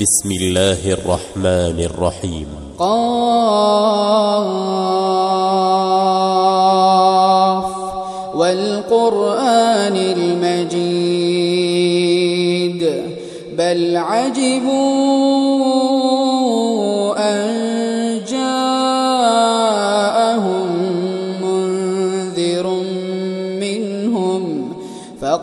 بسم الله الرحمن الرحيم. قاف والقرآن المجيد. بل عجبوا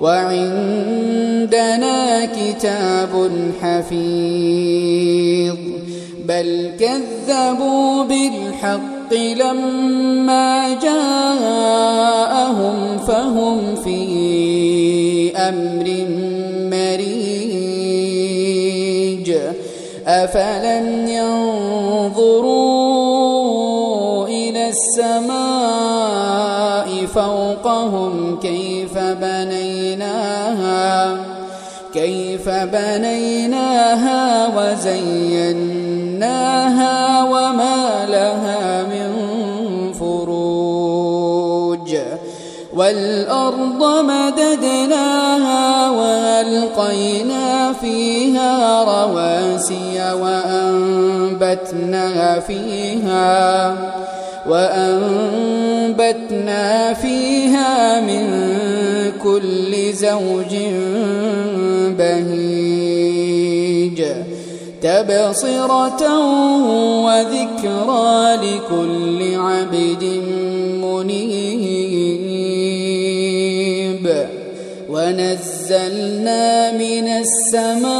وعندنا كتاب حفيظ. بل كذبوا بالحق لما جاءهم فهم في أمر مريج. أفلم ينظروا إلى السماء فوقهم كيف بنيناها كيف بنيناها وزيناها وما لها من فروج. والأرض مددناها وألقينا فيها رواسي وأنبتنا فيها وأنبتنا فيها من كل زوج بهيج تبصرة وذكرى لكل عبد منيب. ونزلنا من السماء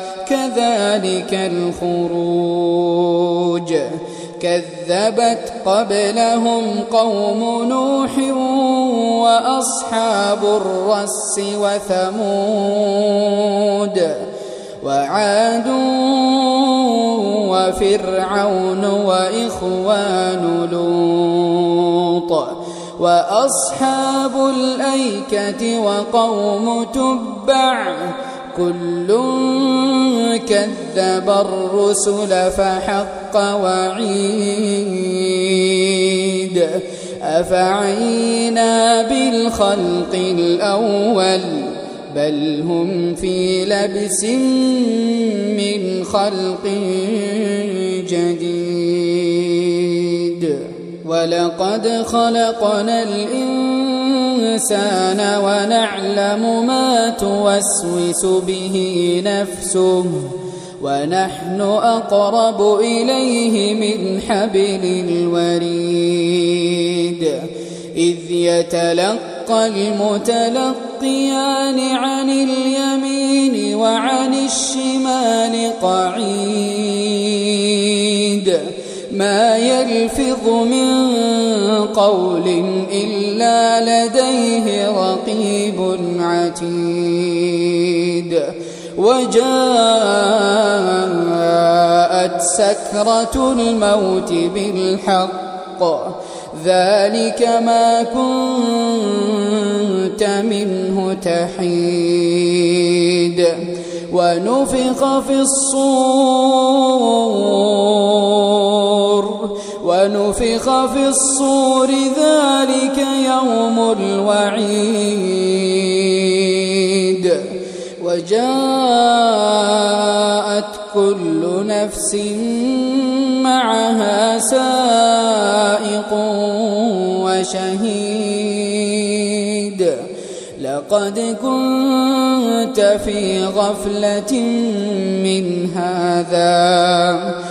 كذلك الخروج. كذبت قبلهم قوم نوح وأصحاب الرس وثمود وعاد وفرعون وإخوان لوط وأصحاب الأيكة وقوم تبع كل كذب الرسل فحق وعيد. أفعينا بالخلق الأول بل هم في لبس من خلق جديد. ولقد خلقنا الإنسان ونعلم ما توسوس به نفسه ونحن أقرب إليه من حبل الوريد إذ يتلقى المتلقيان عن اليمين وعن الشمال قعيد ما يلفظ من قول إلا لديه رقيب عتيد. وجاءت سكرة الموت بالحق. ذلك ما كنت منه تحيد. ونفخ في الصور ونفخ في الصور ذلك يوم الوعيد. وجاءت كل نفس معها سائق وشهيد. لقد كنت في غفلة من هذا.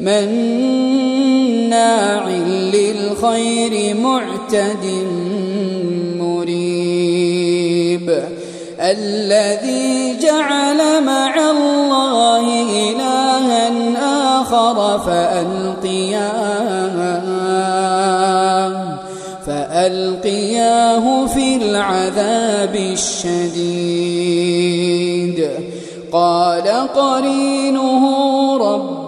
مناع للخير معتد مريب. الذي جعل مع الله إلها آخر فألقياه فألقياه في العذاب الشديد. قال قرينه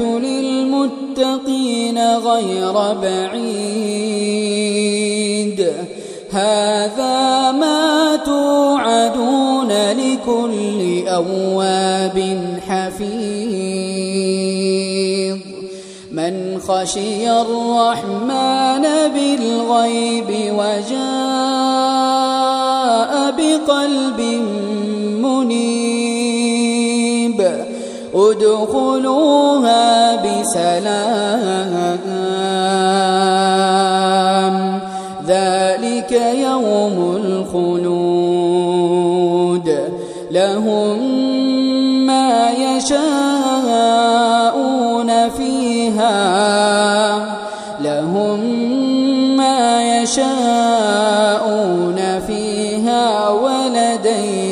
للمتقين غير بعيد. هذا ما توعدون لكل أواب حفيظ. من خشي الرحمن بالغيب وجاء بقلب منيب ادخلوها بسلام. ذلك يوم الخلود. لهم ما يشاءون فيها. لهم ما يشاءون فيها. ولدينا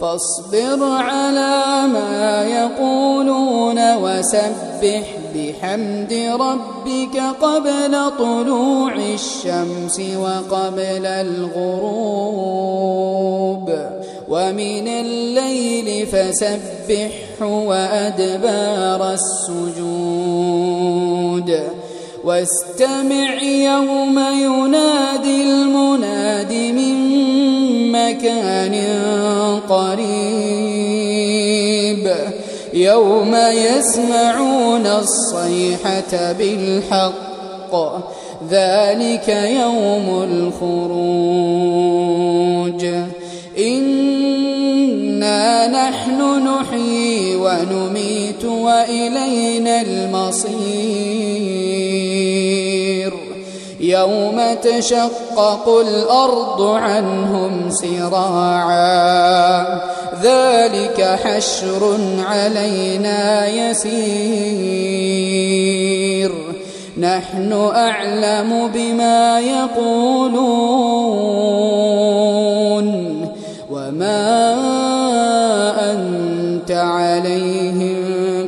فاصبر على ما يقولون وسبح بحمد ربك قبل طلوع الشمس وقبل الغروب. ومن الليل فسبحه وأدبار السجود. واستمع يوم ينادي المناد من مكان قريب. يوم يسمعون الصيحة بالحق ذلك يوم الخروج. إنا نحن نحيي ونميت وإلينا المصير. يوم تشقق الأرض عنهم سراعا. ذلك حشر علينا يسير. نحن أعلم بما يقولون. وما أنت عليهم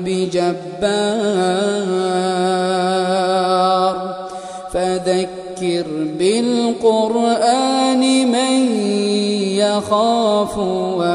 بجبار. بالقرآن من يخاف وعيد